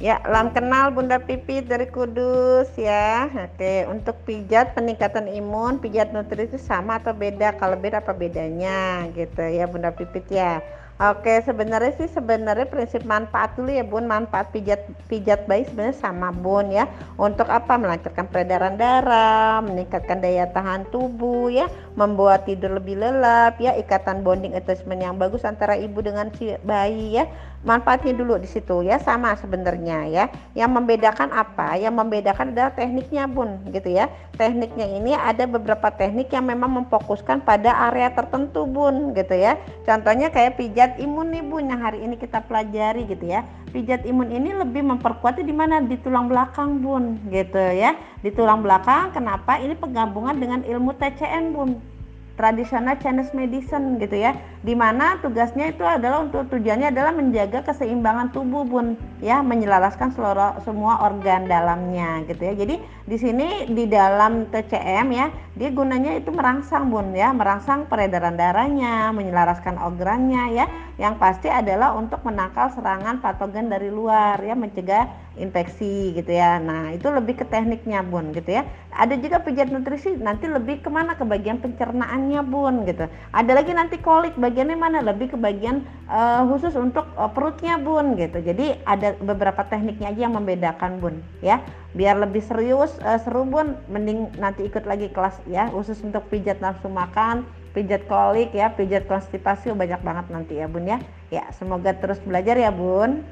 Ya, lam kenal Bunda Pipit dari Kudus ya. Oke, untuk pijat peningkatan imun, pijat nutrisi sama atau beda? Kalau beda apa bedanya gitu ya Bunda Pipit ya. Oke, sebenarnya sih sebenarnya prinsip manfaat dulu ya Bun, manfaat pijat pijat bayi sebenarnya sama Bun ya. Untuk apa? Melancarkan peredaran darah, meningkatkan daya tahan tubuh ya, membuat tidur lebih lelap ya, ikatan bonding attachment yang bagus antara ibu dengan si bayi ya. Manfaatnya dulu di situ ya, sama sebenarnya ya. Yang membedakan apa? Yang membedakan adalah tekniknya Bun gitu ya. Tekniknya ini ada beberapa teknik yang memang memfokuskan pada area tertentu Bun gitu ya. Contohnya kayak pijat pijat imun nih bun yang hari ini kita pelajari gitu ya. Pijat imun ini lebih memperkuatnya di mana? Di tulang belakang bun gitu ya. Di tulang belakang kenapa? Ini penggabungan dengan ilmu TCM bun. Tradisional Chinese medicine gitu ya. Di mana tugasnya itu adalah untuk tujuannya adalah menjaga keseimbangan tubuh bun ya. Menyelaraskan seluruh semua organ dalamnya gitu ya. Jadi di sini di dalam TCM ya dia gunanya itu merangsang bun ya. Merangsang peredaran darahnya menyelaraskan organnya ya. Yang pasti adalah untuk menangkal serangan patogen dari luar ya mencegah infeksi gitu ya. Nah itu lebih ke tekniknya bun gitu ya. Ada juga pijat nutrisi nanti lebih ke mana ke bagian pencernaan bagiannya bun gitu. Ada lagi nanti kolik bagiannya mana? Lebih ke bagian uh, khusus untuk uh, perutnya bun gitu. Jadi ada beberapa tekniknya aja yang membedakan bun ya biar lebih serius uh, seru bun. Mending nanti ikut lagi kelas ya. Khusus untuk pijat nafsu makan pijat kolik ya. Pijat konstipasi banyak banget nanti ya bun ya. Ya semoga terus belajar ya bun